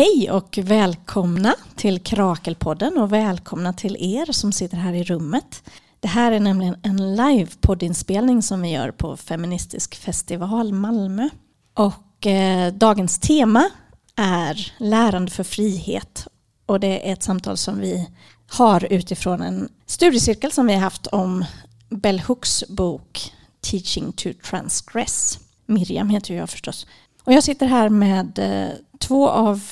Hej och välkomna till Krakelpodden och välkomna till er som sitter här i rummet. Det här är nämligen en livepoddinspelning som vi gör på Feministisk festival Malmö. Och eh, dagens tema är lärande för frihet och det är ett samtal som vi har utifrån en studiecirkel som vi har haft om Bell Hooks bok Teaching to Transgress. Miriam heter jag förstås. Och jag sitter här med eh, två av,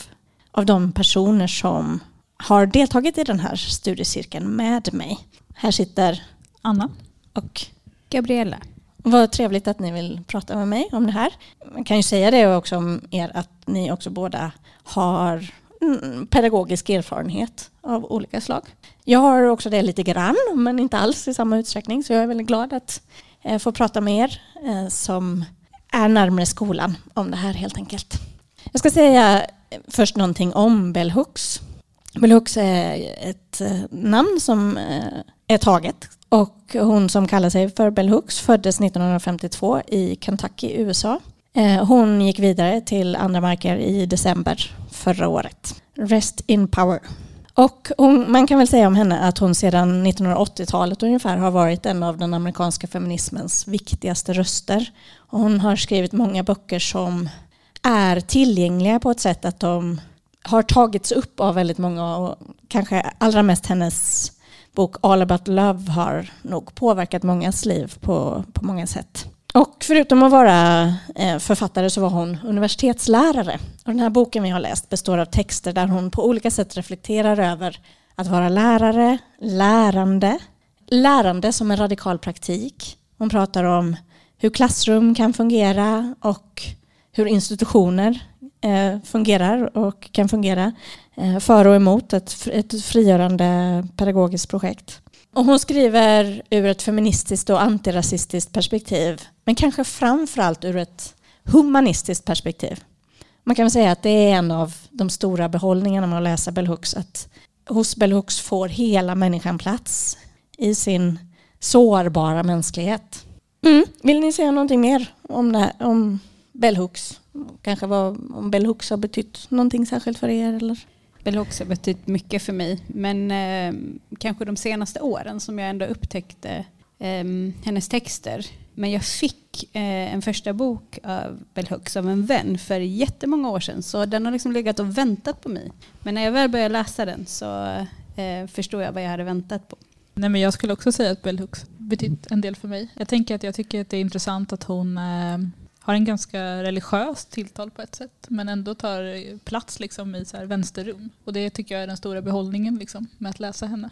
av de personer som har deltagit i den här studiecirkeln med mig. Här sitter Anna och Gabriella. vad trevligt att ni vill prata med mig om det här. Man kan ju säga det också om er att ni också båda har mm, pedagogisk erfarenhet av olika slag. Jag har också det lite grann, men inte alls i samma utsträckning. Så jag är väldigt glad att eh, få prata med er eh, som är närmare skolan om det här helt enkelt. Jag ska säga först någonting om Bell Hooks. Bell Hooks är ett eh, namn som eh, är taget och hon som kallar sig för Bell Hooks föddes 1952 i Kentucky, USA. Eh, hon gick vidare till andra marker i december förra året. Rest in power. Och hon, man kan väl säga om henne att hon sedan 1980-talet ungefär har varit en av den amerikanska feminismens viktigaste röster. Och hon har skrivit många böcker som är tillgängliga på ett sätt att de har tagits upp av väldigt många och kanske allra mest hennes bok All about love har nog påverkat mångas liv på, på många sätt. Och förutom att vara eh, författare så var hon universitetslärare. Och den här boken vi har läst består av texter där hon på olika sätt reflekterar över att vara lärare, lärande, lärande som en radikal praktik. Hon pratar om hur klassrum kan fungera och hur institutioner eh, fungerar och kan fungera eh, för och emot ett, ett frigörande pedagogiskt projekt. Och hon skriver ur ett feministiskt och antirasistiskt perspektiv men kanske framförallt ur ett humanistiskt perspektiv. Man kan väl säga att det är en av de stora behållningarna med att läsa Bell Hooks att hos Bell Hooks får hela människan plats i sin sårbara mänsklighet. Mm. Vill ni säga någonting mer om, det här, om Bell Hooks? Kanske vad, om Bell Hooks har betytt någonting särskilt för er? Eller? Bell Hooks har betytt mycket för mig. Men eh, kanske de senaste åren som jag ändå upptäckte eh, hennes texter. Men jag fick eh, en första bok av Bell Hooks av en vän för jättemånga år sedan. Så den har liksom legat och väntat på mig. Men när jag väl började läsa den så eh, förstod jag vad jag hade väntat på. Nej, men jag skulle också säga att Bell Hooks betytt en del för mig. Jag tänker att jag tycker att det är intressant att hon eh, har en ganska religiös tilltal på ett sätt men ändå tar plats liksom i så här vänsterrum. Och det tycker jag är den stora behållningen liksom, med att läsa henne.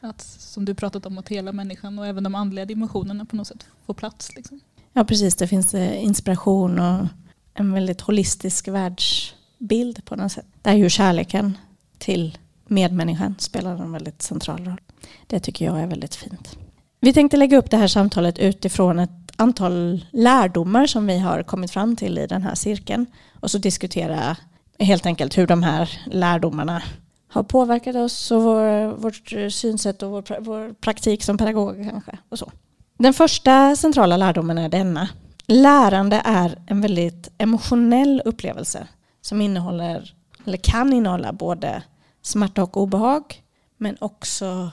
Att, som du pratat om, att hela människan och även de andliga dimensionerna på något sätt får plats. Liksom. Ja precis, det finns eh, inspiration och en väldigt holistisk världsbild på något sätt. Där ju kärleken till medmänniskan spelar en väldigt central roll. Det tycker jag är väldigt fint. Vi tänkte lägga upp det här samtalet utifrån ett antal lärdomar som vi har kommit fram till i den här cirkeln och så diskutera helt enkelt hur de här lärdomarna har påverkat oss och vår, vårt synsätt och vår, vår praktik som pedagoger kanske. Och så. Den första centrala lärdomen är denna. Lärande är en väldigt emotionell upplevelse som innehåller, eller kan innehålla både smärta och obehag men också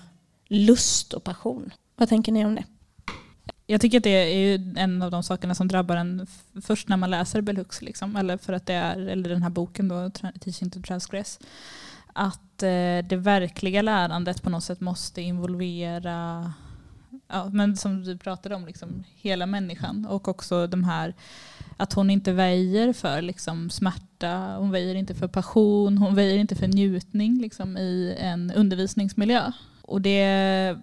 lust och passion. Vad tänker ni om det? Jag tycker att det är en av de sakerna som drabbar en först när man läser Belux, liksom, eller för att det är, eller den här boken då, Teaching to Transgress, att eh, det verkliga lärandet på något sätt måste involvera, ja, men som du pratade om, liksom, hela människan och också de här att hon inte väjer för liksom, smärta, hon väjer inte för passion, hon väjer inte för njutning liksom, i en undervisningsmiljö. Och det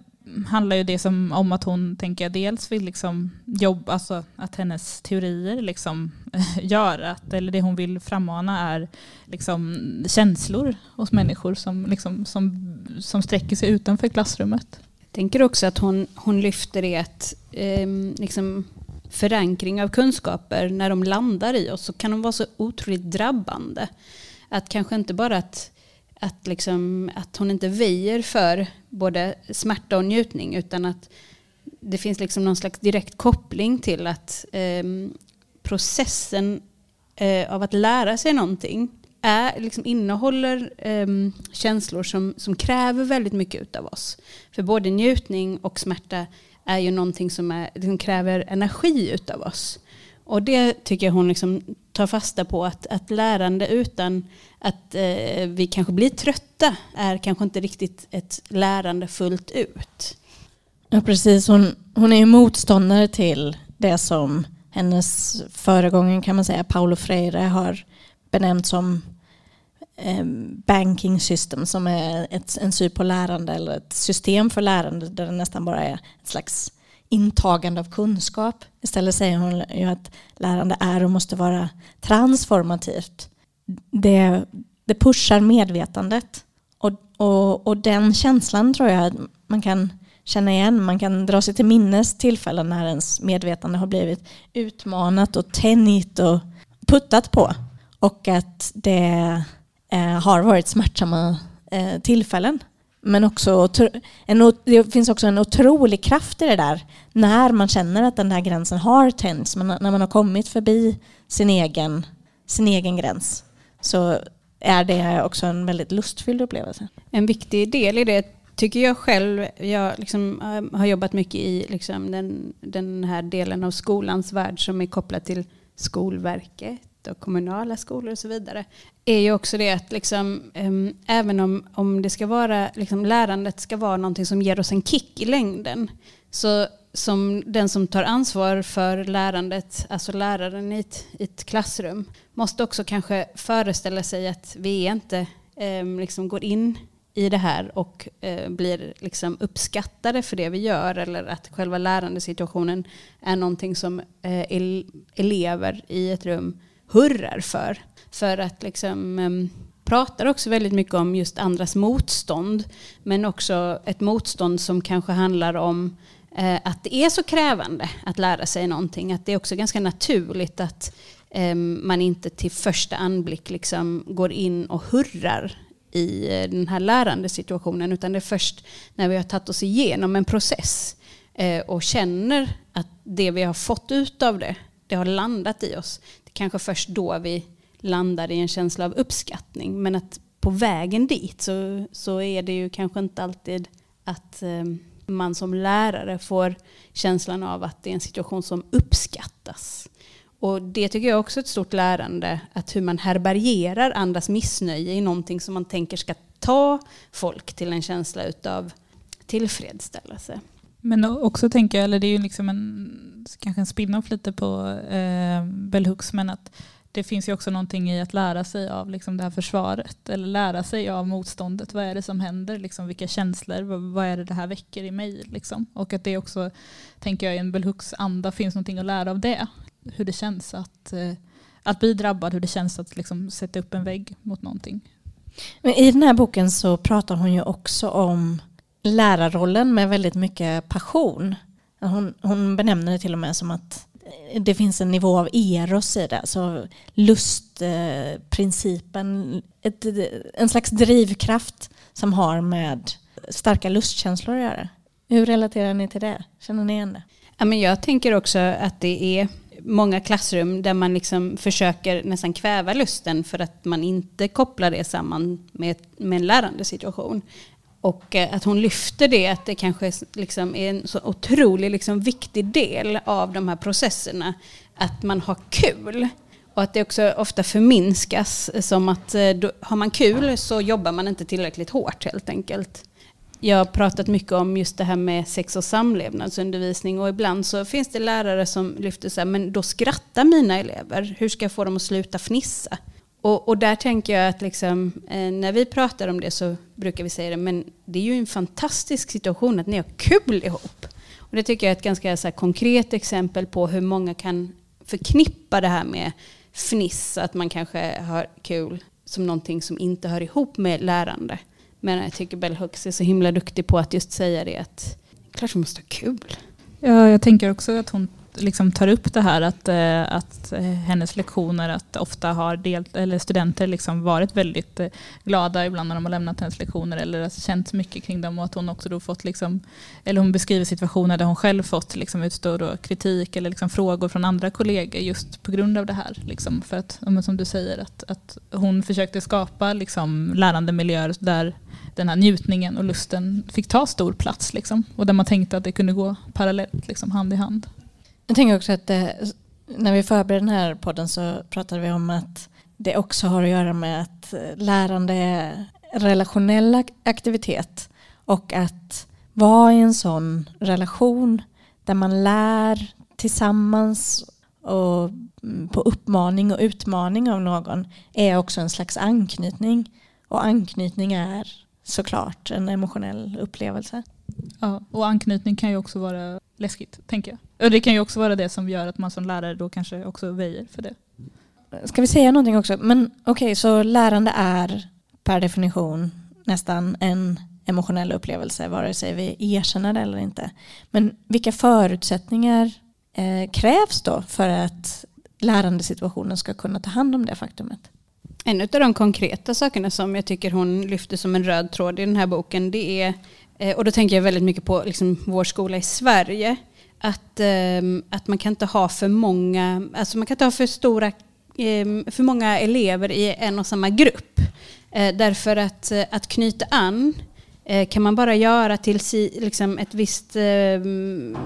handlar ju det som om att hon tänker dels vill liksom jobba, alltså att hennes teorier liksom gör att, eller det hon vill frammana är liksom känslor hos människor som, liksom, som, som sträcker sig utanför klassrummet. Jag tänker också att hon, hon lyfter det att eh, liksom förankring av kunskaper när de landar i oss så kan de vara så otroligt drabbande. Att kanske inte bara att att, liksom, att hon inte väjer för både smärta och njutning utan att det finns liksom någon slags direkt koppling till att eh, processen eh, av att lära sig någonting är, liksom innehåller eh, känslor som, som kräver väldigt mycket av oss. För både njutning och smärta är ju någonting som, är, som kräver energi av oss. Och det tycker jag hon liksom tar fasta på, att, att lärande utan att eh, vi kanske blir trötta är kanske inte riktigt ett lärande fullt ut. Ja, precis. Hon, hon är ju motståndare till det som hennes föregångare kan man säga, Paulo Freire, har benämnt som eh, banking system som är ett, en typ syn på lärande eller ett system för lärande där det nästan bara är ett slags intagande av kunskap. Istället säger hon ju att lärande är och måste vara transformativt. Det, det pushar medvetandet. Och, och, och den känslan tror jag att man kan känna igen. Man kan dra sig till minnes tillfällen när ens medvetande har blivit utmanat och tänjt och puttat på. Och att det eh, har varit smärtsamma eh, tillfällen. Men också, en, det finns också en otrolig kraft i det där när man känner att den där gränsen har tänts. när man har kommit förbi sin egen, sin egen gräns så är det också en väldigt lustfylld upplevelse. En viktig del i det tycker jag själv, jag liksom, eh, har jobbat mycket i liksom, den, den här delen av skolans värld som är kopplad till Skolverket och kommunala skolor och så vidare, är ju också det att liksom, um, även om, om det ska vara, liksom, lärandet ska vara någonting som ger oss en kick i längden, så som den som tar ansvar för lärandet, alltså läraren i ett, i ett klassrum, måste också kanske föreställa sig att vi inte um, liksom går in i det här och eh, blir liksom uppskattade för det vi gör eller att själva lärandesituationen är någonting som eh, elever i ett rum hurrar för. För att liksom um, pratar också väldigt mycket om just andras motstånd. Men också ett motstånd som kanske handlar om eh, att det är så krävande att lära sig någonting. Att det är också ganska naturligt att eh, man inte till första anblick liksom går in och hurrar i eh, den här lärandesituationen. Utan det är först när vi har tagit oss igenom en process eh, och känner att det vi har fått ut av det, det har landat i oss kanske först då vi landar i en känsla av uppskattning. Men att på vägen dit så, så är det ju kanske inte alltid att ehm, man som lärare får känslan av att det är en situation som uppskattas. Och det tycker jag också är ett stort lärande, att hur man härbärgerar andras missnöje i någonting som man tänker ska ta folk till en känsla av tillfredsställelse. Men också tänker jag, eller det är ju liksom en, kanske en spin-off lite på eh, Bell Hooks, men att det finns ju också någonting i att lära sig av liksom det här försvaret eller lära sig av motståndet. Vad är det som händer? Liksom, vilka känslor? Vad, vad är det det här väcker i mig? Liksom? Och att det också, tänker jag, i en Bell Hooks anda finns någonting att lära av det. Hur det känns att, eh, att bli drabbad, hur det känns att liksom, sätta upp en vägg mot någonting. Men I den här boken så pratar hon ju också om lärarrollen med väldigt mycket passion. Hon, hon benämner det till och med som att det finns en nivå av eros i det. Alltså lustprincipen, ett, en slags drivkraft som har med starka lustkänslor att göra. Hur relaterar ni till det? Känner ni igen det? Ja, men jag tänker också att det är många klassrum där man liksom försöker nästan kväva lusten för att man inte kopplar det samman med, med en lärande situation. Och eh, att hon lyfter det, att det kanske liksom är en så otroligt liksom viktig del av de här processerna. Att man har kul. Och att det också ofta förminskas eh, som att eh, då, har man kul så jobbar man inte tillräckligt hårt helt enkelt. Jag har pratat mycket om just det här med sex och samlevnadsundervisning och ibland så finns det lärare som lyfter så här, men då skrattar mina elever. Hur ska jag få dem att sluta fnissa? Och, och, där tänker jag att liksom, eh, när vi pratar om det så brukar vi säga det, men det är ju en fantastisk situation att ni har kul ihop. Och det tycker jag är ett ganska så här, konkret exempel på hur många kan förknippa det här med fniss, att man kanske har kul som någonting som inte hör ihop med lärande. Men jag tycker Bell Hooks är så himla duktig på att just säga det att klart man måste ha kul. Ja, jag tänker också att hon liksom tar upp det här att, eh, att eh, hennes lektioner, att ofta har delt, eller studenter liksom varit väldigt eh, glada ibland när de har lämnat hennes lektioner eller känt mycket kring dem och att hon också då fått, liksom, eller hon beskriver situationer där hon själv fått liksom utstå då kritik eller liksom frågor från andra kollegor just på grund av det här. Liksom, för att, som du säger, att, att hon försökte skapa liksom, lärandemiljöer där den här njutningen och lusten fick ta stor plats. Liksom, och där man tänkte att det kunde gå parallellt, liksom, hand i hand. Jag tänker också att det, när vi förberedde den här podden så pratade vi om att det också har att göra med att lärande är relationell aktivitet och att vara i en sån relation där man lär tillsammans och på uppmaning och utmaning av någon är också en slags anknytning. Och anknytning är såklart en emotionell upplevelse. Ja, och anknytning kan ju också vara läskigt, tänker jag. Och det kan ju också vara det som gör att man som lärare då kanske också väjer för det. Ska vi säga någonting också? Men okej, okay, så lärande är per definition nästan en emotionell upplevelse, vare sig vi erkänner det eller inte. Men vilka förutsättningar eh, krävs då för att lärandesituationen ska kunna ta hand om det faktumet? En av de konkreta sakerna som jag tycker hon lyfter som en röd tråd i den här boken det är, eh, och då tänker jag väldigt mycket på liksom vår skola i Sverige, att, ehm, att man kan inte ha för många, alltså man kan inte ha för stora ehm, för många elever i en och samma grupp. Eh, därför att, eh, att knyta an kan man bara göra till liksom ett visst, ehm,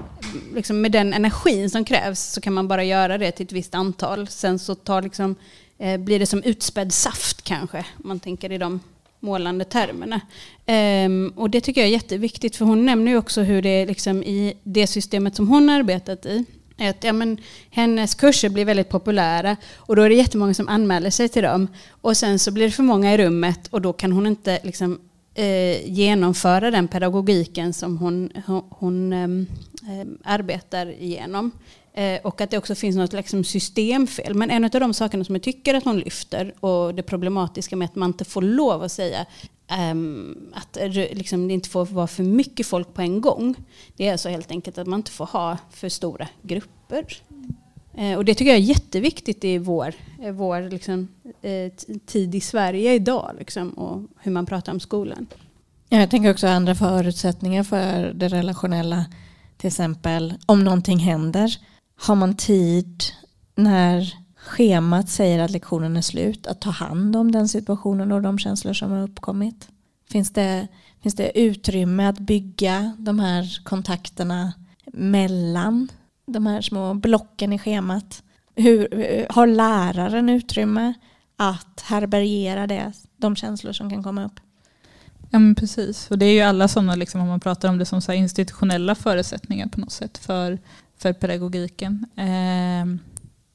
liksom med den energin som krävs så kan man bara göra det till ett visst antal. Sen så tar liksom Eh, blir det som utspädd saft kanske, om man tänker i de målande termerna. Um, och det tycker jag är jätteviktigt, för hon nämner ju också hur det är liksom i det systemet som hon har arbetat i. Att, ja, men, hennes kurser blir väldigt populära och då är det jättemånga som anmäler sig till dem. Och sen så blir det för många i rummet och då kan hon inte liksom, eh, genomföra den pedagogiken som hon, hon, hon eh, arbetar igenom. Eh, och att det också finns något liksom systemfel. Men en av de sakerna som jag tycker att hon lyfter och det problematiska med att man inte får lov att säga um, att liksom, det inte får vara för mycket folk på en gång. Det är alltså helt enkelt att man inte får ha för stora grupper. Mm. och det tycker jag är jätteviktigt i vår, eh, vår liksom, tid i Sverige idag liksom, och hur man pratar om skolan. Jag tänker också andra förutsättningar för det relationella. Till exempel om någonting händer har man tid när schemat säger att lektionen är slut att ta hand om den situationen och de känslor som har uppkommit? Finns det, finns det utrymme att bygga de här kontakterna mellan de här små blocken i schemat? Hur, har läraren utrymme att härbärgera det, de känslor som kan komma upp? Ja men precis, och det är ju alla sådana, liksom, om man pratar om det som så institutionella förutsättningar på något sätt för för pedagogiken. Eh,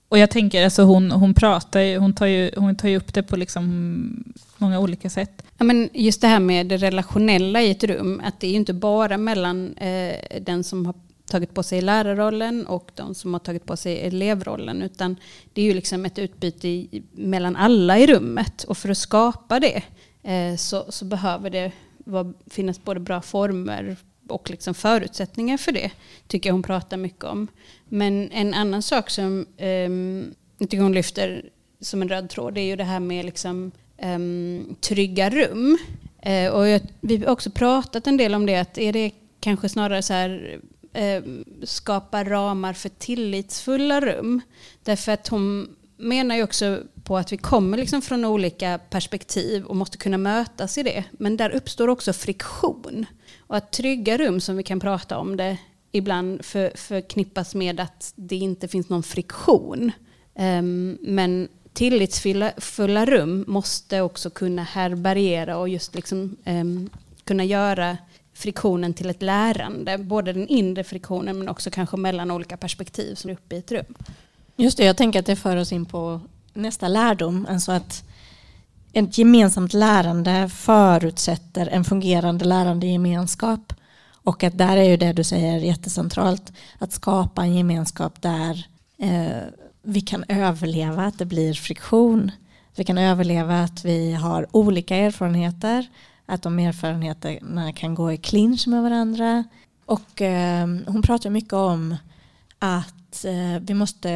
och jag tänker, alltså hon, hon pratar hon tar, ju, hon tar ju upp det på liksom många olika sätt. Ja, men just det här med det relationella i ett rum, att det är ju inte bara mellan eh, den som har tagit på sig lärarrollen och de som har tagit på sig elevrollen, utan det är ju liksom ett utbyte i, mellan alla i rummet. Och för att skapa det eh, så, så behöver det var, finnas både bra former och liksom förutsättningar för det tycker jag hon pratar mycket om. Men en annan sak som um, jag tycker hon lyfter som en röd tråd Det är ju det här med liksom, um, trygga rum. Uh, och jag, vi har också pratat en del om det, att är det kanske snarare så här uh, skapa ramar för tillitsfulla rum. Därför att hon menar ju också på att vi kommer liksom från olika perspektiv och måste kunna mötas i det. Men där uppstår också friktion. Och att trygga rum som vi kan prata om det ibland för, förknippas med att det inte finns någon friktion. Um, men tillitsfulla rum måste också kunna härbärgera och just liksom, um, kunna göra friktionen till ett lärande. Både den inre friktionen men också kanske mellan olika perspektiv som är uppe i ett rum. Just det, jag tänker att det för oss in på nästa lärdom. Alltså att ett gemensamt lärande förutsätter en fungerande lärandegemenskap. Och att där är ju det du säger jättecentralt. Att skapa en gemenskap där eh, vi kan överleva att det blir friktion. Vi kan överleva att vi har olika erfarenheter. Att de erfarenheterna kan gå i clinch med varandra. Och eh, hon pratar mycket om att eh, vi måste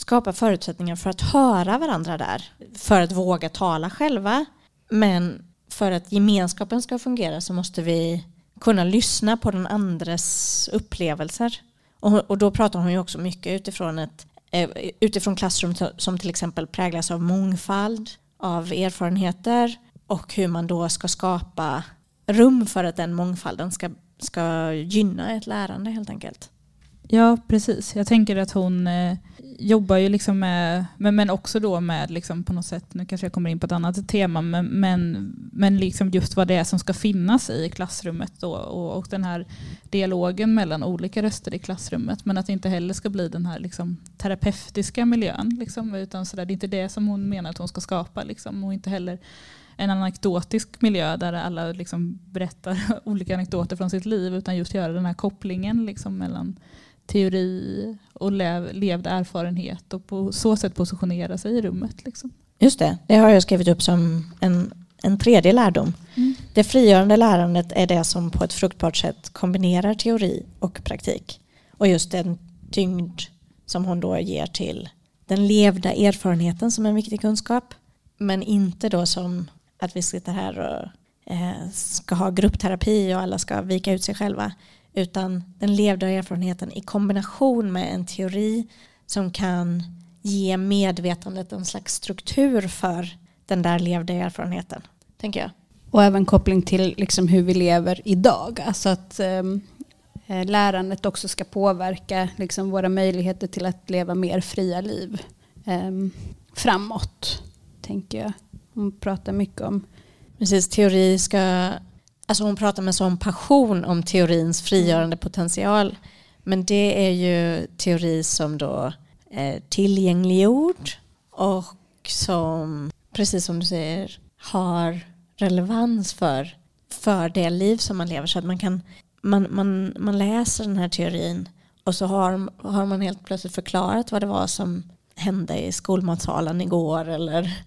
skapa förutsättningar för att höra varandra där. För att våga tala själva. Men för att gemenskapen ska fungera så måste vi kunna lyssna på den andres upplevelser. Och, och då pratar hon ju också mycket utifrån, ett, eh, utifrån klassrum som till exempel präglas av mångfald, av erfarenheter och hur man då ska skapa rum för att den mångfalden ska, ska gynna ett lärande helt enkelt. Ja, precis. Jag tänker att hon eh, jobbar ju liksom med, men, men också då med liksom på något sätt, nu kanske jag kommer in på ett annat tema, men, men, men liksom just vad det är som ska finnas i klassrummet då, och, och den här dialogen mellan olika röster i klassrummet. Men att det inte heller ska bli den här liksom terapeutiska miljön. Liksom, utan så där, det är inte det som hon menar att hon ska skapa. Liksom, och inte heller en anekdotisk miljö där alla liksom berättar olika anekdoter från sitt liv utan just göra den här kopplingen liksom mellan teori och lev, levd erfarenhet och på så sätt positionera sig i rummet. Liksom. Just det, det har jag skrivit upp som en, en tredje lärdom. Mm. Det frigörande lärandet är det som på ett fruktbart sätt kombinerar teori och praktik. Och just den tyngd som hon då ger till den levda erfarenheten som en viktig kunskap. Men inte då som att vi sitter här och eh, ska ha gruppterapi och alla ska vika ut sig själva utan den levda erfarenheten i kombination med en teori som kan ge medvetandet en slags struktur för den där levda erfarenheten, tänker jag. Och även koppling till liksom hur vi lever idag. Alltså att eh, lärandet också ska påverka liksom våra möjligheter till att leva mer fria liv eh, framåt, tänker jag. Hon pratar mycket om. Precis, teori ska Alltså hon pratar med sån passion om teorins frigörande potential. Men det är ju teori som då är tillgängliggjord och som, precis som du säger, har relevans för, för det liv som man lever. Så att man, kan, man, man, man läser den här teorin och så har, har man helt plötsligt förklarat vad det var som hände i skolmatsalen igår eller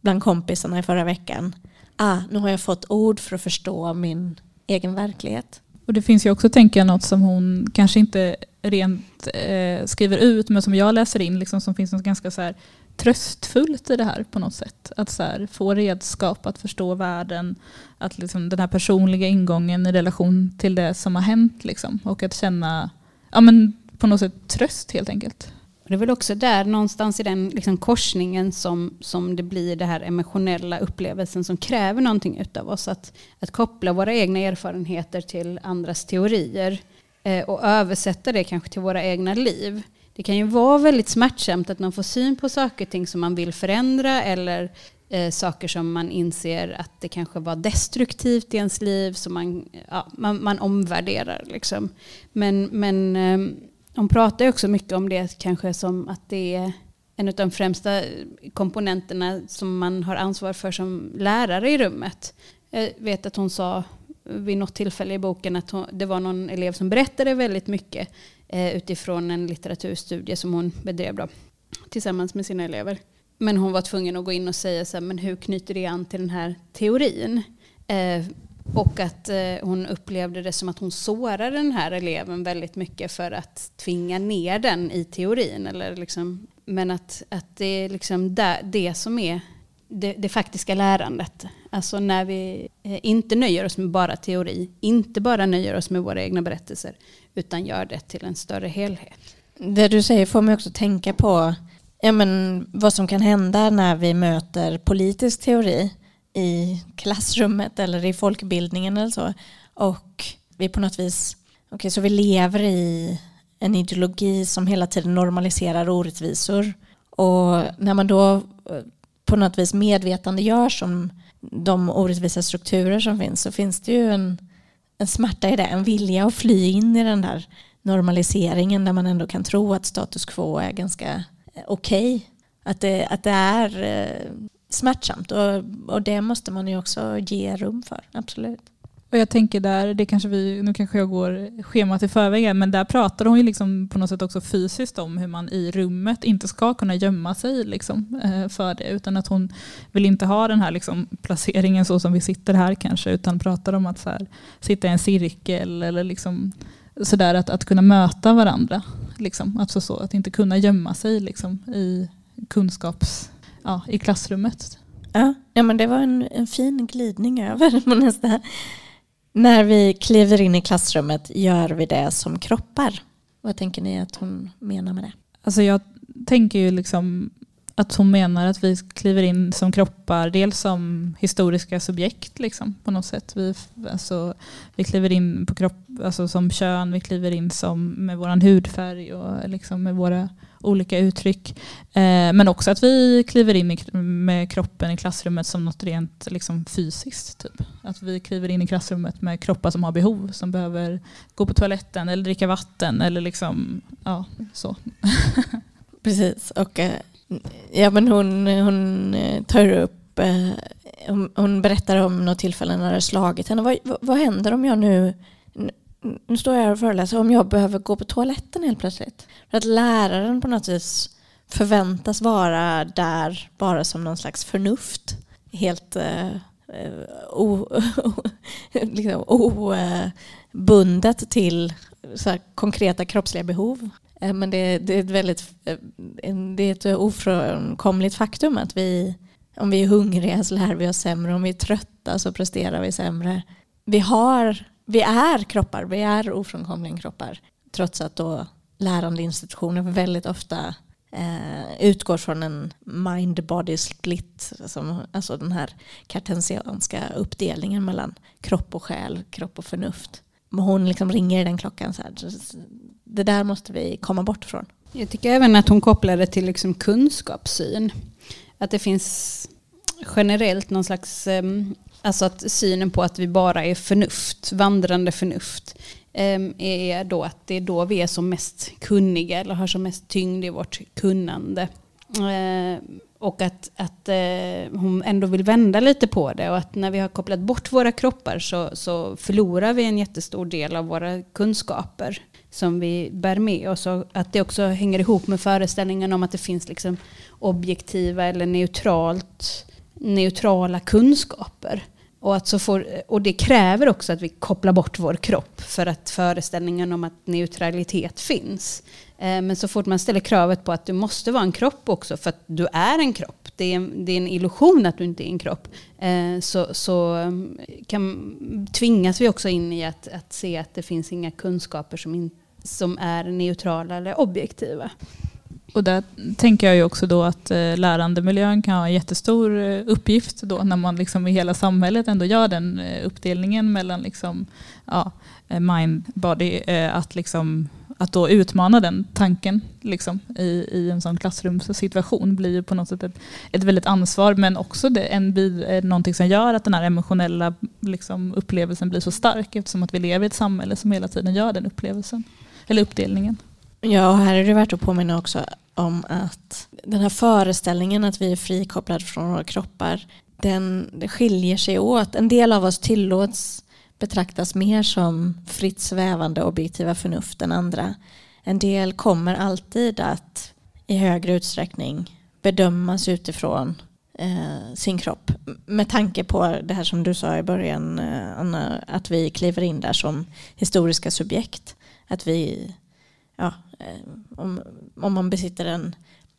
bland kompisarna i förra veckan ah, nu har jag fått ord för att förstå min egen verklighet. Och det finns ju också, tänker jag, något som hon kanske inte rent eh, skriver ut, men som jag läser in, liksom, som finns något ganska så här, tröstfullt i det här på något sätt. Att så här, få redskap att förstå världen, att liksom, den här personliga ingången i relation till det som har hänt. Liksom, och att känna ja, men på något sätt tröst helt enkelt. Och det är väl också där någonstans i den liksom korsningen som, som det blir det här emotionella upplevelsen som kräver någonting utav oss. Att, att koppla våra egna erfarenheter till andras teorier eh, och översätta det kanske till våra egna liv. Det kan ju vara väldigt smärtsamt att man får syn på saker och ting som man vill förändra eller eh, saker som man inser att det kanske var destruktivt i ens liv som man, ja, man, man omvärderar. Liksom. Men, men eh, hon pratar ju också mycket om det kanske som att det är en av de främsta komponenterna som man har ansvar för som lärare i rummet. Jag vet att hon sa vid något tillfälle i boken att hon, det var någon elev som berättade väldigt mycket eh, utifrån en litteraturstudie som hon bedrev då, tillsammans med sina elever. Men hon var tvungen att gå in och säga så här, men hur knyter det an till den här teorin? Eh, och att eh, hon upplevde det som att hon sårade den här eleven väldigt mycket för att tvinga ner den i teorin. Eller liksom, men att, att det är liksom det, det som är det, det, faktiska lärandet. Alltså när vi eh, inte nöjer oss med bara teori, inte bara nöjer oss med våra egna berättelser, utan gör det till en större helhet. Det du säger får mig också tänka på ja, men, vad som kan hända när vi möter politisk teori i klassrummet eller i folkbildningen eller så. Och vi på något vis, okej okay, så vi lever i en ideologi som hela tiden normaliserar orättvisor. Och när man då eh, på något vis medvetande görs om de orättvisa strukturer som finns så finns det ju en, en smärta i det, en vilja att fly in i den där normaliseringen där man ändå kan tro att status quo är ganska eh, okej. Okay. Att det, att det är eh, smärtsamt och, och det måste man ju också ge rum för, absolut. Och jag tänker där, det kanske vi, nu kanske jag går schemat i förväg, men där pratar hon ju liksom på något sätt också fysiskt om hur man i rummet inte ska kunna gömma sig liksom, eh, för det. Utan att hon vill inte ha den här liksom placeringen så som vi sitter här kanske, utan pratar om att så här, sitta i en cirkel eller liksom sådär att, att kunna möta varandra. Liksom. Alltså så, att inte kunna gömma sig liksom, i kunskaps... Ja, i klassrummet. Ja, ja men det var en, en fin glidning över på nästa. När vi kliver in i klassrummet gör vi det som kroppar. Vad tänker ni att hon menar med det? Alltså jag tänker ju liksom att hon menar att vi kliver in som kroppar, dels som historiska subjekt liksom, på något sätt. Vi, alltså, vi kliver in på kropp, alltså, som kön, vi kliver in som, med vår hudfärg och liksom, med våra olika uttryck. Eh, men också att vi kliver in i, med kroppen i klassrummet som något rent liksom, fysiskt. Typ. Att vi kliver in i klassrummet med kroppar som har behov, som behöver gå på toaletten eller dricka vatten eller liksom, ja, så. Precis, och eh, ja, men hon, hon eh, tar upp, eh, hon berättar om något tillfälle när det slagit henne. Vad, vad händer om jag nu, nu står jag här och föreläser, om jag behöver gå på toaletten helt plötsligt? För att läraren på något vis förväntas vara där bara som någon slags förnuft. Helt uh, liksom obundet till så konkreta kroppsliga behov. Eh, men det, det, är ett väldigt eh, det är ett ofrånkomligt faktum att vi, om vi är hungriga så lär vi oss sämre, om vi är trötta så presterar vi sämre. Vi, har, vi är kroppar, vi är ofrånkomligen kroppar. Trots att då lärande institutioner väldigt ofta eh, utgår från en mind-body split, alltså, alltså den här kartensianska uppdelningen mellan kropp och själ, kropp och förnuft. Hon liksom ringer i den klockan så här, det där måste vi komma bort från. Jag tycker även att hon kopplar det till liksom kunskapssyn. Att det finns generellt någon slags, ehm, alltså att synen på att vi bara är förnuft, vandrande förnuft, ehm, är då att det är då vi är som mest kunniga eller har som mest tyngd i vårt kunnande. Ehm, och att, att eh, hon ändå vill vända lite på det och att när vi har kopplat bort våra kroppar så, så förlorar vi en jättestor del av våra kunskaper som vi bär med oss. Och att det också hänger ihop med föreställningen om att det finns liksom objektiva eller neutralt, neutrala kunskaper. Och, att så får, och det kräver också att vi kopplar bort vår kropp för att föreställningen om att neutralitet finns. Eh, men så fort man ställer kravet på att du måste vara en kropp också för att du är en kropp, det är, det är en illusion att du inte är en kropp, eh, så, så eh, kan, tvingas vi också in i att, att se att det finns inga kunskaper som inte som är neutrala eller objektiva. Och där tänker jag ju också då att eh, lärandemiljön kan ha en jättestor eh, uppgift då när man liksom i hela samhället ändå gör den eh, uppdelningen mellan liksom, ja, mind, body, att, liksom, att då utmana den tanken liksom, i, i en sån klassrumssituation blir ju på något sätt ett, ett väldigt ansvar men också det, en, någonting som gör att den här emotionella liksom, upplevelsen blir så stark eftersom att vi lever i ett samhälle som hela tiden gör den upplevelsen eller uppdelningen. Ja, och här är det värt att påminna också om att den här föreställningen att vi är frikopplade från våra kroppar, den skiljer sig åt. En del av oss tillåts betraktas mer som fritt svävande objektiva förnuft än andra. En del kommer alltid att i högre utsträckning bedömas utifrån eh, sin kropp. Med tanke på det här som du sa i början, eh, Anna, att vi kliver in där som historiska subjekt. Att vi, ja, eh, om, om man besitter en,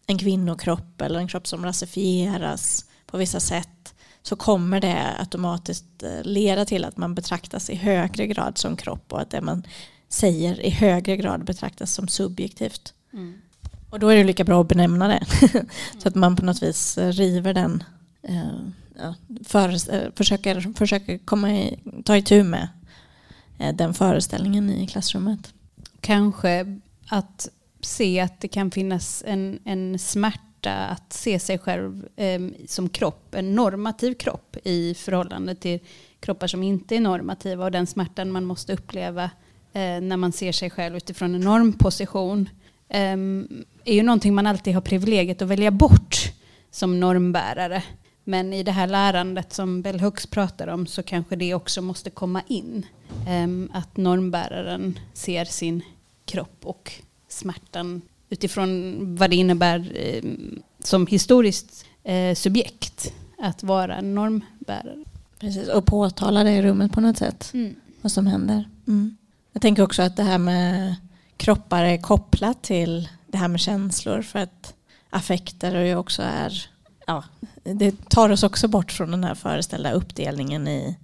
en kvinnokropp eller en kropp som rasifieras på vissa sätt så kommer det automatiskt eh, leda till att man betraktas i högre grad som kropp och att det man säger i högre grad betraktas som subjektivt. Mm. Och då är det lika bra att benämna det. så att man på något vis eh, river den, ja, för, försöker, försöker komma i, ta itu med den föreställningen i klassrummet kanske att se att det kan finnas en, en smärta att se sig själv eh, som kropp, en normativ kropp i förhållande till kroppar som inte är normativa och den smärtan man måste uppleva eh, när man ser sig själv utifrån en normposition eh, är ju någonting man alltid har privilegiet att välja bort som normbärare. Men i det här lärandet som Bell Hooks pratar om så kanske det också måste komma in. Ehm, att normbäraren ser sin kropp och smärtan utifrån vad det innebär eh, som historiskt eh, subjekt att vara normbärare. Precis, och påtala det i rummet på något sätt. Mm. Vad som händer. Mm. Jag tänker också att det här med kroppar är kopplat till det här med känslor för att affekter och ju också är ja, det tar oss också bort från den här föreställda uppdelningen i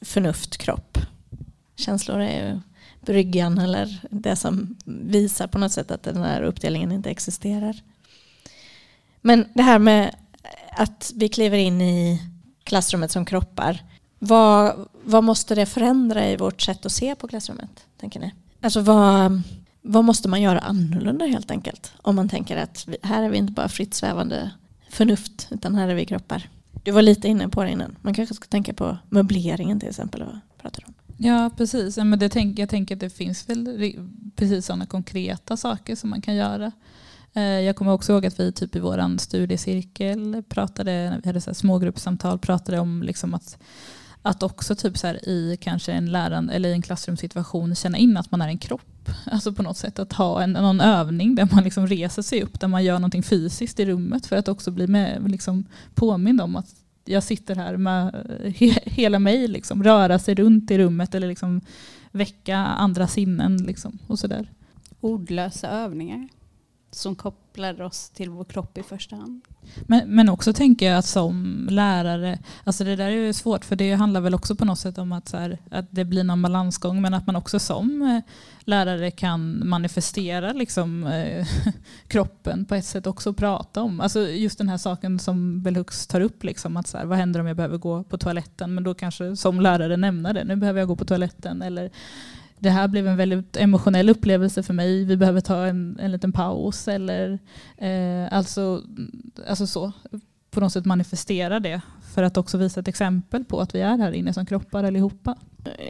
förnuft, kropp. Känslor är ju bryggan eller det som visar på något sätt att den här uppdelningen inte existerar. Men det här med att vi kliver in i klassrummet som kroppar. Vad, vad måste det förändra i vårt sätt att se på klassrummet? Tänker ni? Alltså vad, vad måste man göra annorlunda helt enkelt? Om man tänker att här är vi inte bara fritt svävande förnuft utan här är vi kroppar. Du var lite inne på det innan. Man kanske ska tänka på möbleringen till exempel. Vad pratar om? Ja precis. Men det tänk, jag tänker att det finns väl precis sådana konkreta saker som man kan göra. Eh, jag kommer också ihåg att vi typ i vår studiecirkel pratade, vi hade så smågruppssamtal, pratade om liksom att, att också typ så i kanske en lärande eller i en klassrumssituation känna in att man är en kropp. Alltså på något sätt att ha en, någon övning där man liksom reser sig upp, där man gör någonting fysiskt i rummet för att också bli med, liksom påmind om att jag sitter här med eh, he, hela mig, liksom, röra sig runt i rummet eller liksom väcka andra sinnen. Liksom, och sådär. Ordlösa övningar som kopplar oss till vår kropp i första hand. Men, men också tänker jag att som lärare, alltså det där är ju svårt för det handlar väl också på något sätt om att, så här, att det blir någon balansgång men att man också som eh, lärare kan manifestera liksom, eh, kroppen på ett sätt också prata om. Alltså just den här saken som Belhux tar upp, liksom, att så här, vad händer om jag behöver gå på toaletten? Men då kanske som lärare nämna det, nu behöver jag gå på toaletten. Eller det här blev en väldigt emotionell upplevelse för mig. Vi behöver ta en, en liten paus. Eller, eh, alltså, alltså så, på något sätt manifestera det för att också visa ett exempel på att vi är här inne som kroppar allihopa.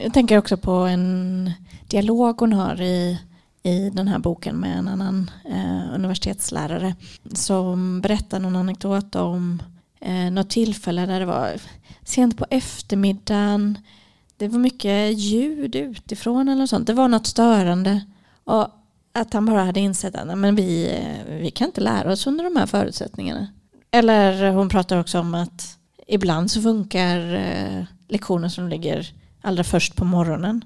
Jag tänker också på en dialog hon har i, i den här boken med en annan eh, universitetslärare som berättar någon anekdot om eh, något tillfälle där det var sent på eftermiddagen det var mycket ljud utifrån eller något sånt. Det var något störande. Och att han bara hade insett att men vi, vi kan inte lära oss under de här förutsättningarna. Eller hon pratar också om att ibland så funkar eh, lektioner som ligger allra först på morgonen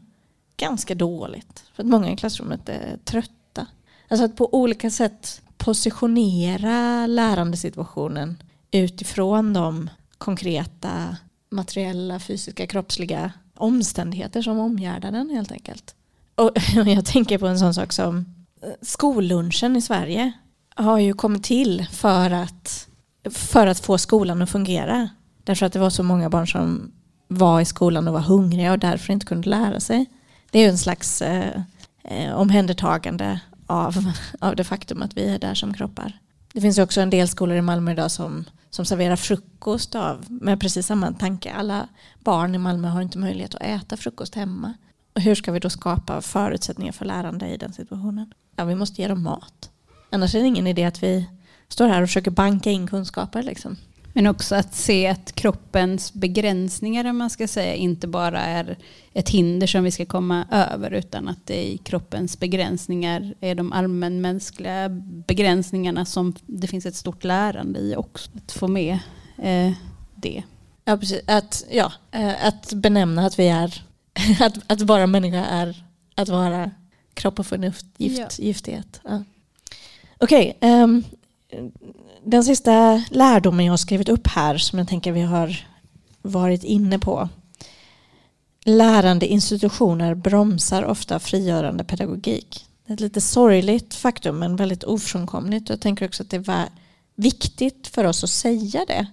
ganska dåligt. För att många i klassrummet är trötta. Alltså att på olika sätt positionera lärandesituationen utifrån de konkreta materiella, fysiska, kroppsliga omständigheter som omgärdar den helt enkelt. Och jag tänker på en sån sak som eh, skollunchen i Sverige har ju kommit till för att, för att få skolan att fungera. Därför att det var så många barn som var i skolan och var hungriga och därför inte kunde lära sig. Det är ju en slags eh, eh omhändertagande av, av det faktum att vi är där som kroppar. Det finns också en del skolor i Malmö idag som som serverar frukost av, med precis samma tanke. Alla barn i Malmö har inte möjlighet att äta frukost hemma. Och hur ska vi då skapa förutsättningar för lärande i den situationen? Ja, vi måste ge dem mat. Annars är det ingen idé att vi står här och försöker banka in kunskaper. Liksom. Men också att se att kroppens begränsningar, om man ska säga, inte bara är ett hinder som vi ska komma över, utan att det i kroppens begränsningar är de allmänmänskliga begränsningarna som det finns ett stort lärande i också. Att få med eh, det. Ja, precis. Att, ja, eh, att benämna att vi är, att, att vara människa är att vara kropp och förnuft, gift, ja. giftighet. Ja. Okej, okay, um, ehm, den sista lärdomen jag har skrivit upp här som jag tänker vi har varit inne på. Lärande institutioner bromsar ofta frigörande pedagogik. Det är ett lite sorgligt faktum men väldigt ofrånkomligt. Jag tänker också att det är viktigt för oss att säga det.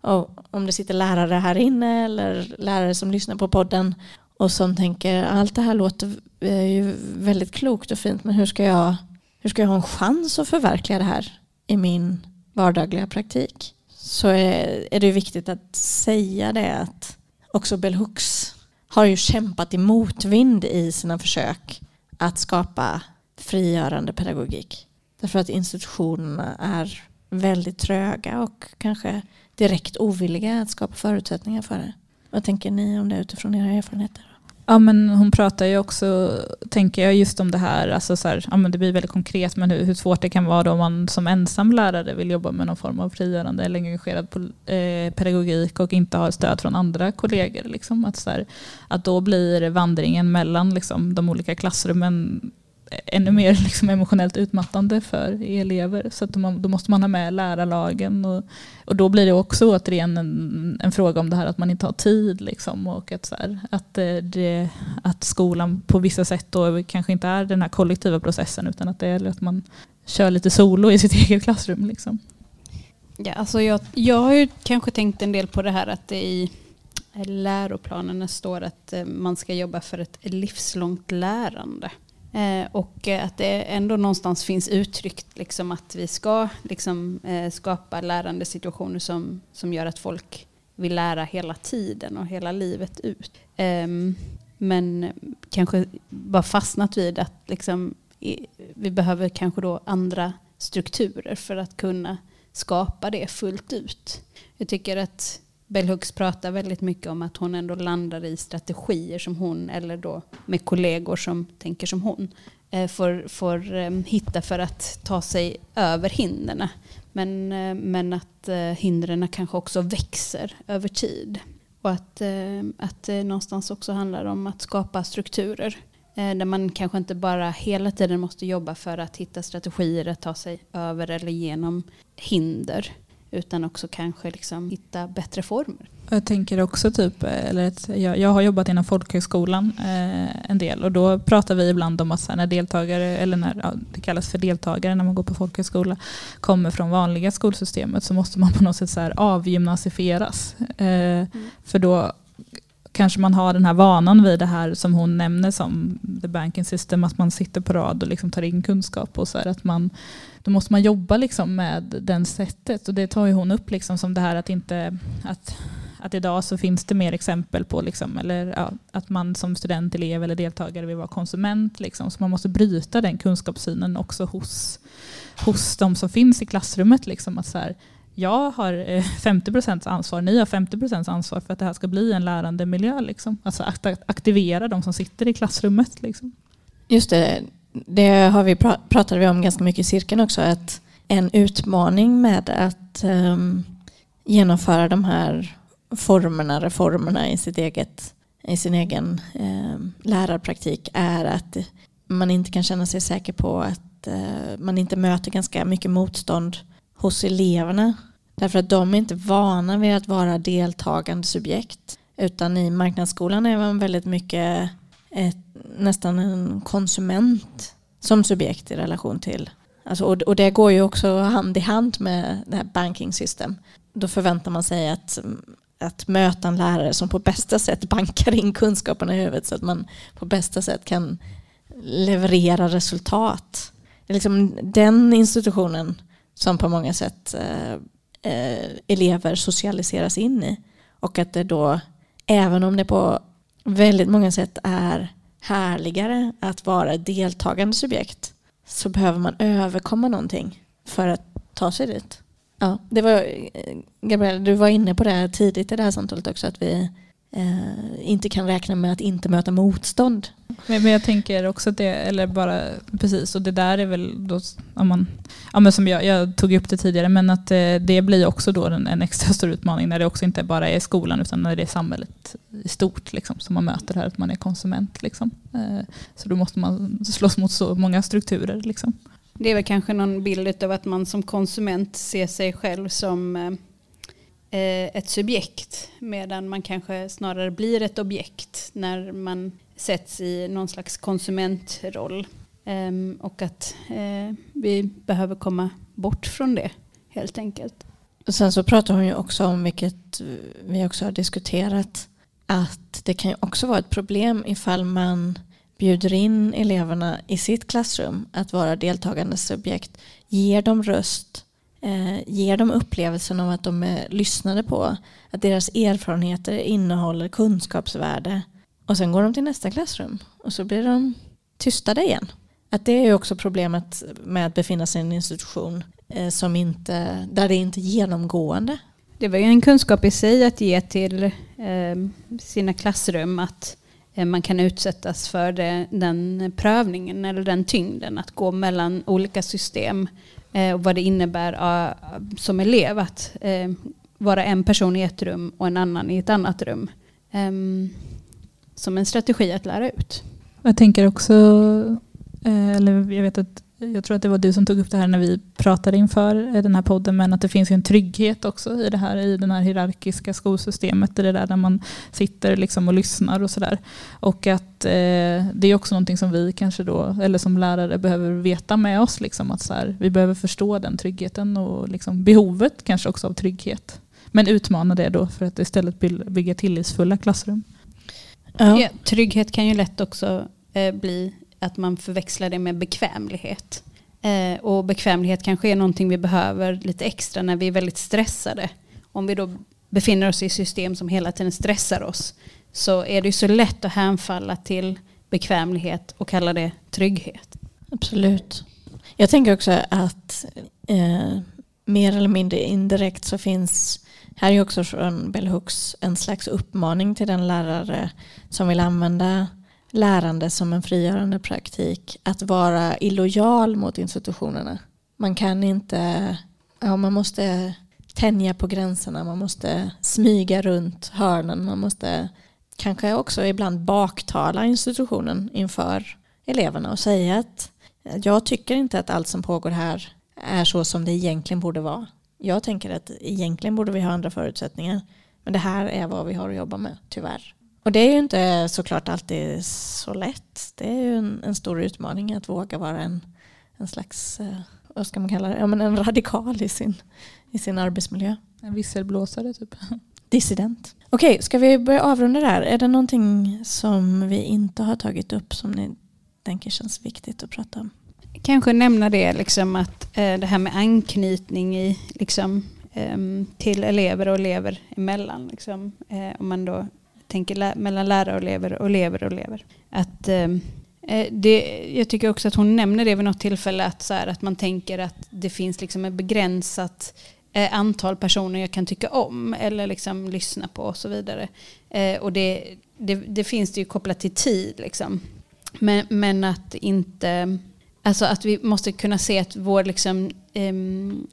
Och om det sitter lärare här inne eller lärare som lyssnar på podden och som tänker allt det här låter eh, ju väldigt klokt och fint men hur ska jag, hur ska jag ha en chans att förverkliga det här i min vardagliga praktik så är, är det viktigt att säga det att också Bell Hooks har ju kämpat i motvind i sina försök att skapa frigörande pedagogik. Därför att institutionerna är väldigt tröga och kanske direkt ovilliga att skapa förutsättningar för det. Vad tänker ni om det utifrån era erfarenheter? Ja, men hon pratar ju också, tänker jag, just om det här, alltså så här, ja, men det blir väldigt konkret, men hur, hur svårt det kan vara då om man som ensam lärare vill jobba med någon form av frigörande eller engagerad eh, pedagogik och inte har stöd från andra kollegor. Liksom. Att, så här, att då blir vandringen mellan liksom, de olika klassrummen ännu mer liksom emotionellt utmattande för elever. Så att man, då måste man ha med lärarlagen. Och, och då blir det också återigen en, en fråga om det här att man inte har tid. Liksom, och att, så här, att, eh, det, att skolan på vissa sätt då kanske inte är den här kollektiva processen utan att det är att man kör lite solo i sitt eget klassrum. Liksom. Ja, alltså jag, jag har ju kanske tänkt en del på det här att det i läroplanerna står att eh, man ska jobba för ett livslångt lärande. Eh, och eh, att det ändå någonstans finns uttryckt liksom att vi ska liksom, eh, skapa lärande situationer som, som gör att folk vill lära hela tiden och hela livet ut. Ehm, men kanske bara fastnat vid att liksom, vi behöver kanske då andra strukturer för att kunna skapa det fullt ut. Jag tycker att Bell Hooks pratar väldigt mycket om att hon ändå landar i strategier som hon, eller då med kollegor som tänker som hon, eh, får, får ehm, hitta för att ta sig över hindren. Men, eh, men att eh, hindren kanske också växer över tid. Och att, att det någonstans också handlar om att skapa strukturer. Där man kanske inte bara hela tiden måste jobba för att hitta strategier att ta sig över eller genom hinder utan också kanske liksom hitta bättre former. Jag tänker också typ, eller ett, jag, jag har jobbat inom folkhögskolan eh, en del och då pratar vi ibland om att när deltagare, eller när ja, det kallas för deltagare när man går på folkhögskola, kommer från vanliga skolsystemet så måste man på något sätt så här avgymnasifieras. Eh, mm. För då kanske man har den här vanan vid det här som hon nämner som the banking system, att man sitter på rad och liksom tar in kunskap och så här, att man då måste man jobba liksom med den sättet. Och det tar ju hon upp liksom som det här att inte att, att idag så finns det mer exempel på liksom, eller, ja, att man som student, elev eller deltagare vill vara konsument. Liksom. Så man måste bryta den kunskapssynen också hos, hos de som finns i klassrummet. Liksom, att så här, jag har eh, 50 procents ansvar, ni har 50% ansvar för att det här ska bli en lärande miljö. Liksom. Alltså att aktivera de som sitter i klassrummet. Liksom. Just det, det har vi pratade vi om ganska mycket i cirkeln också. Att en utmaning med att um, genomföra de här formerna, reformerna i, sitt eget, i sin egen um, lärarpraktik är att man inte kan känna sig säker på att uh, man inte möter ganska mycket motstånd hos eleverna. Därför att de är inte vana vid att vara deltagande subjekt. Utan i marknadsskolan är man väldigt mycket ett, nästan en konsument som subjekt i relation till. Alltså, och, och det går ju också hand i hand med det här banking system. Då förväntar man sig att, att möta en lärare som på bästa sätt bankar in kunskaperna i huvudet så att man på bästa sätt kan leverera resultat. Det är liksom den institutionen som på många sätt eh, eh, elever socialiseras in i. Och att det då, även om det på väldigt många sätt är härligare att vara deltagande subjekt så behöver man överkomma någonting för att ta sig dit. Ja, det var, eh, Gabriella, du var inne på det tidigt i det här samtalet också att vi eh, inte kan räkna med att inte möta motstånd. Men, men, jag tänker också att det, eller bara precis, och det där är väl då, om man, ja men som jag, jag tog upp det tidigare, men att eh, det blir också då en, en, extra stor utmaning när det också inte bara är skolan utan när det är samhället i stort liksom, som man möter här, att man är konsument. Liksom. Eh, så då måste man slåss mot så många strukturer. Liksom. Det är väl kanske någon bild av att man som konsument ser sig själv som eh, Eh, ett subjekt medan man kanske snarare blir ett objekt när man sätts i någon slags konsumentroll. Ehm, och att eh, vi behöver komma bort från det helt enkelt. sen så pratar hon ju också om, vilket eh, vi också har diskuterat, att det kan ju också vara ett problem ifall man bjuder in eleverna i sitt klassrum att vara deltagande subjekt, ger dem röst eh, ger dem upplevelsen av att de är lyssnade på. Att deras erfarenheter innehåller kunskapsvärde. Och sen går de till nästa klassrum och så blir de tystade igen. Att det är ju också problemet med att befinna sig i en institution eh, som inte, där det inte är genomgående. Det var ju en kunskap i sig att ge till eh, sina klassrum att eh, man kan utsättas för det, den prövningen eller den tyngden att gå mellan olika system eh, och vad det innebär uh, som elev att uh, vara en person i ett rum och en annan i ett annat rum. Um, som en strategi att lära ut. Jag tänker också, eh, eller jag vet att jag tror att det var du som tog upp det här när vi pratade inför den här podden, men att det finns en trygghet också i det här, i det här hierarkiska skolsystemet, i det där där man sitter liksom och lyssnar och sådär. Och att eh, det är också någonting som vi kanske då, eller som lärare behöver veta med oss, liksom, att så här, vi behöver förstå den tryggheten och liksom behovet kanske också av trygghet. Men utmana det då för att istället bygga tillitsfulla klassrum. Ja. Ja, trygghet kan ju lätt också eh, bli att man förväxlar det med bekvämlighet. Eh, och bekvämlighet kanske är någonting vi behöver lite extra när vi är väldigt stressade. Om vi då befinner oss i system som hela tiden stressar oss så är det ju så lätt att hänfalla till bekvämlighet och kalla det trygghet. Absolut. Jag tänker också att eh, mer eller mindre indirekt så finns här är också från Bell Hooks en slags uppmaning till den lärare som vill använda lärande som en frigörande praktik att vara illojal mot institutionerna. Man kan inte, ja man måste tänja på gränserna, man måste smyga runt hörnen, man måste kanske också ibland baktala institutionen inför eleverna och säga att jag tycker inte att allt som pågår här är så som det egentligen borde vara. Jag tänker att egentligen borde vi ha andra förutsättningar. Men det här är vad vi har att jobba med, tyvärr. Och det är ju inte såklart alltid så lätt. Det är ju en, en stor utmaning att våga vara en, en slags, eh, vad ska man kalla det, ja, men en radikal i sin, i sin arbetsmiljö. En visselblåsare typ. Dissident. Okej, okay, ska vi börja avrunda det här? Är det någonting som vi inte har tagit upp som ni tänker känns viktigt att prata om? Kanske nämna det, liksom att eh, det här med anknytning i, liksom, eh, till elever och elever emellan. Liksom, eh, om man då tänker lä mellan lärare och elever och elever och elever. Att, ehm, eh, det, jag tycker också att hon nämner det vid något tillfälle att, så här, att man tänker att det finns liksom ett begränsat eh, antal personer jag kan tycka om eller liksom lyssna på och så vidare. Eh, och det, det, det, finns det ju kopplat till tid. Liksom. Men, men att inte... Alltså att vi måste kunna se att vår liksom, um,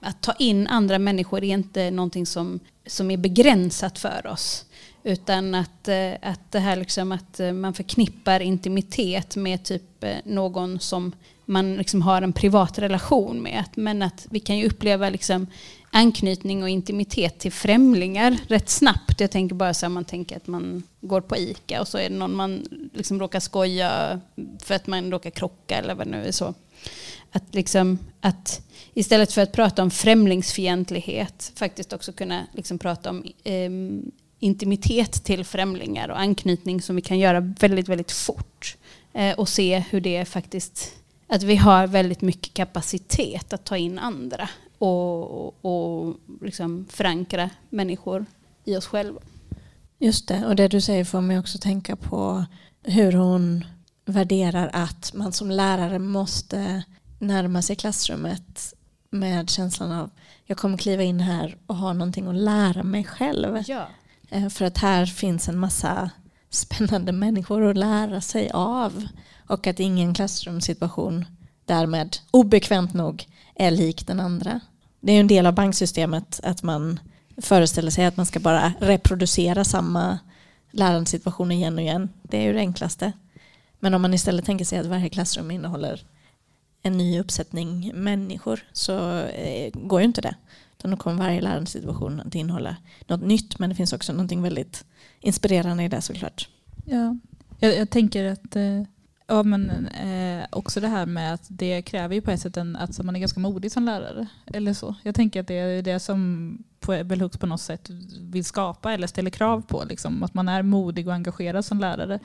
att ta in andra människor är inte någonting som, som är begränsat för oss. Utan att, eh, att det här liksom att eh, man förknippar intimitet med typ eh, någon som man liksom har en privat relation med. Men att vi kan ju uppleva liksom anknytning och intimitet till främlingar rätt snabbt. Jag tänker bara så här, man tänker att man går på ICA och så är det någon man liksom råkar skoja för att man råkar krocka eller vad det nu är så. Att, liksom, att istället för att prata om främlingsfientlighet faktiskt också kunna liksom prata om eh, intimitet till främlingar och anknytning som vi kan göra väldigt, väldigt fort. Eh, och se hur det faktiskt, att vi har väldigt mycket kapacitet att ta in andra och, och, och liksom förankra människor i oss själva. Just det, och det du säger får mig också tänka på hur hon värderar att man som lärare måste närma sig klassrummet med känslan av jag kommer kliva in här och ha någonting att lära mig själv. Ja. Eh, för att här finns en massa spännande människor att lära sig av. Och att ingen klassrumssituation därmed obekvämt nog är lik den andra. Det är en del av banksystemet att man föreställer sig att man ska bara reproducera samma lärandesituation igen och igen. Det är ju det enklaste. Men om man istället tänker sig att varje klassrum innehåller en ny uppsättning människor så eh, går ju inte det. Utan då kommer varje lärandesituation att innehålla något nytt men det finns också något väldigt inspirerande i det såklart. Ja, jag, jag tänker att eh, Ja, men eh, också det här med att det kräver ju på ett sätt en, att man är ganska modig som lärare. Eller så. Jag tänker att det är det som Bellhooks på något sätt vill skapa eller ställer krav på. Liksom, att man är modig och engagerad som lärare.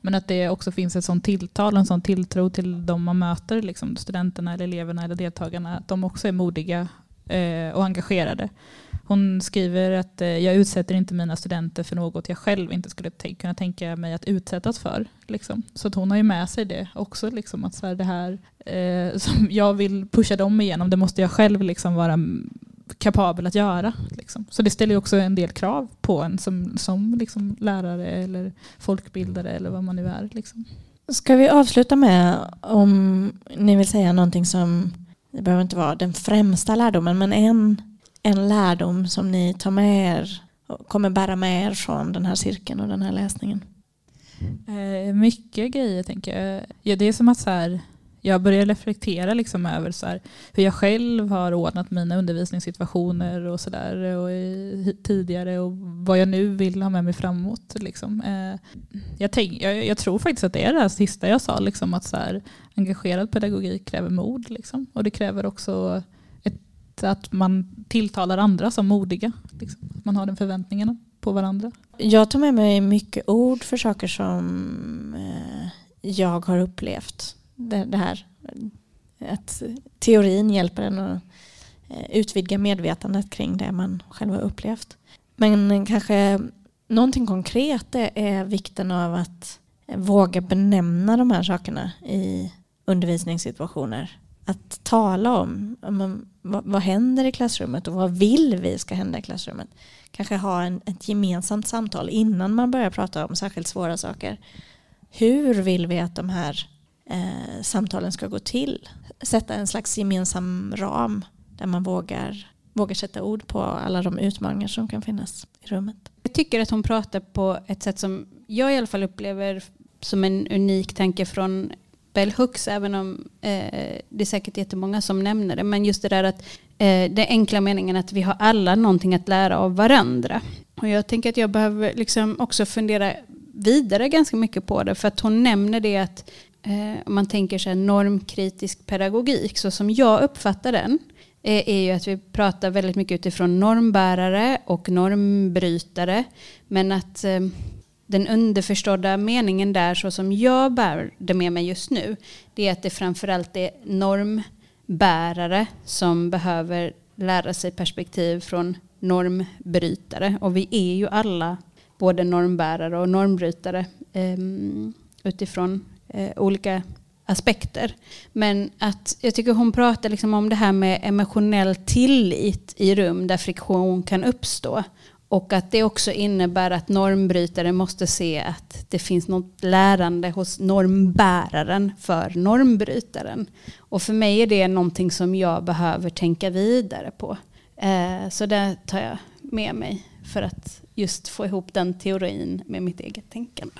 Men att det också finns ett sånt tilltal, en sån tilltro till de man möter, liksom, studenterna, eller eleverna eller deltagarna. Att de också är modiga Eh, och engagerade. Hon skriver att eh, jag utsätter inte mina studenter för något jag själv inte skulle kunna tänka mig att utsättas för. Liksom. Så att hon har ju med sig det också. Liksom, att så här, det här eh, som jag vill pusha dem igenom, det måste jag själv liksom vara kapabel att göra. Liksom. Så det ställer också en del krav på en som, som liksom lärare eller folkbildare eller vad man nu är. Liksom. Ska vi avsluta med om ni vill säga någonting som, det behöver inte vara den främsta lärdomen, men en, en lärdom som ni tar med er och kommer bära med er från den här cirkeln och den här läsningen? Eh, mycket grejer tänker jag. Ja, det är som att så här, jag börjar reflektera liksom över så här, hur jag själv har ordnat mina undervisningssituationer och sådär tidigare och vad jag nu vill ha med mig framåt. Liksom. Eh, jag, tänk, jag, jag, tror faktiskt att det är det här sista jag sa, liksom, att så här, engagerad pedagogik kräver mod. Liksom. Och det kräver också ett, att man tilltalar andra som modiga. Liksom. Att man har den förväntningen på varandra. Jag tar med mig mycket ord för saker som eh, jag har upplevt det, det här. Att teorin hjälper en att eh, utvidga medvetandet kring det man själv har upplevt. Men kanske någonting konkret är vikten av att eh, våga benämna de här sakerna i undervisningssituationer. Att tala om vad, vad händer i klassrummet och vad vill vi ska hända i klassrummet. Kanske ha en, ett gemensamt samtal innan man börjar prata om särskilt svåra saker. Hur vill vi att de här eh, samtalen ska gå till. Sätta en slags gemensam ram där man vågar, vågar sätta ord på alla de utmaningar som kan finnas i rummet. Jag tycker att hon pratar på ett sätt som jag i alla fall upplever som en unik tanke från Bell Hooks, även om eh, det är säkert jättemånga som nämner det. Men just det där att eh, det enkla meningen att vi har alla någonting att lära av varandra. Och jag tänker att jag behöver liksom också fundera vidare ganska mycket på det. För att hon nämner det att Eh, om man tänker sig normkritisk pedagogik, så som jag uppfattar den, eh, är, ju att vi pratar väldigt mycket utifrån normbärare och normbrytare. Men att eh, den underförstådda meningen där, så som jag bär det med mig just nu, det är att det framförallt är normbärare som behöver lära sig perspektiv från normbrytare. Och vi är ju alla både normbärare och normbrytare ehm, utifrån eh, olika aspekter. Men att jag tycker hon pratar liksom om det här med emotionell tillit i rum där friktion kan uppstå. Och att det också innebär att normbrytare måste se att det finns något lärande hos normbäraren för normbrytaren. Och för mig är det någonting som jag behöver tänka vidare på. Eh, så det tar jag med mig för att just få ihop den teorin med mitt eget tänkande.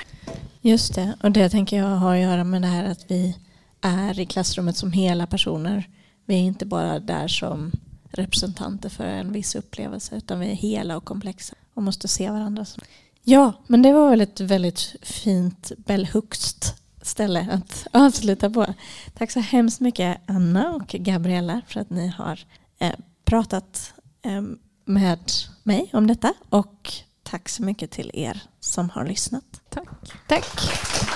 Just det, och det tänker jag har att göra med det här att vi är i klassrummet som hela personer. Vi är inte bara där som representanter för en viss upplevelse utan vi är hela och komplexa och måste se varandra. Ja, men det var väl ett väldigt fint Bell ställe att avsluta på. Tack så hemskt mycket Anna och Gabriella för att ni har eh, pratat eh, med mig om detta och tack så mycket till er som har lyssnat. Tack. Tack.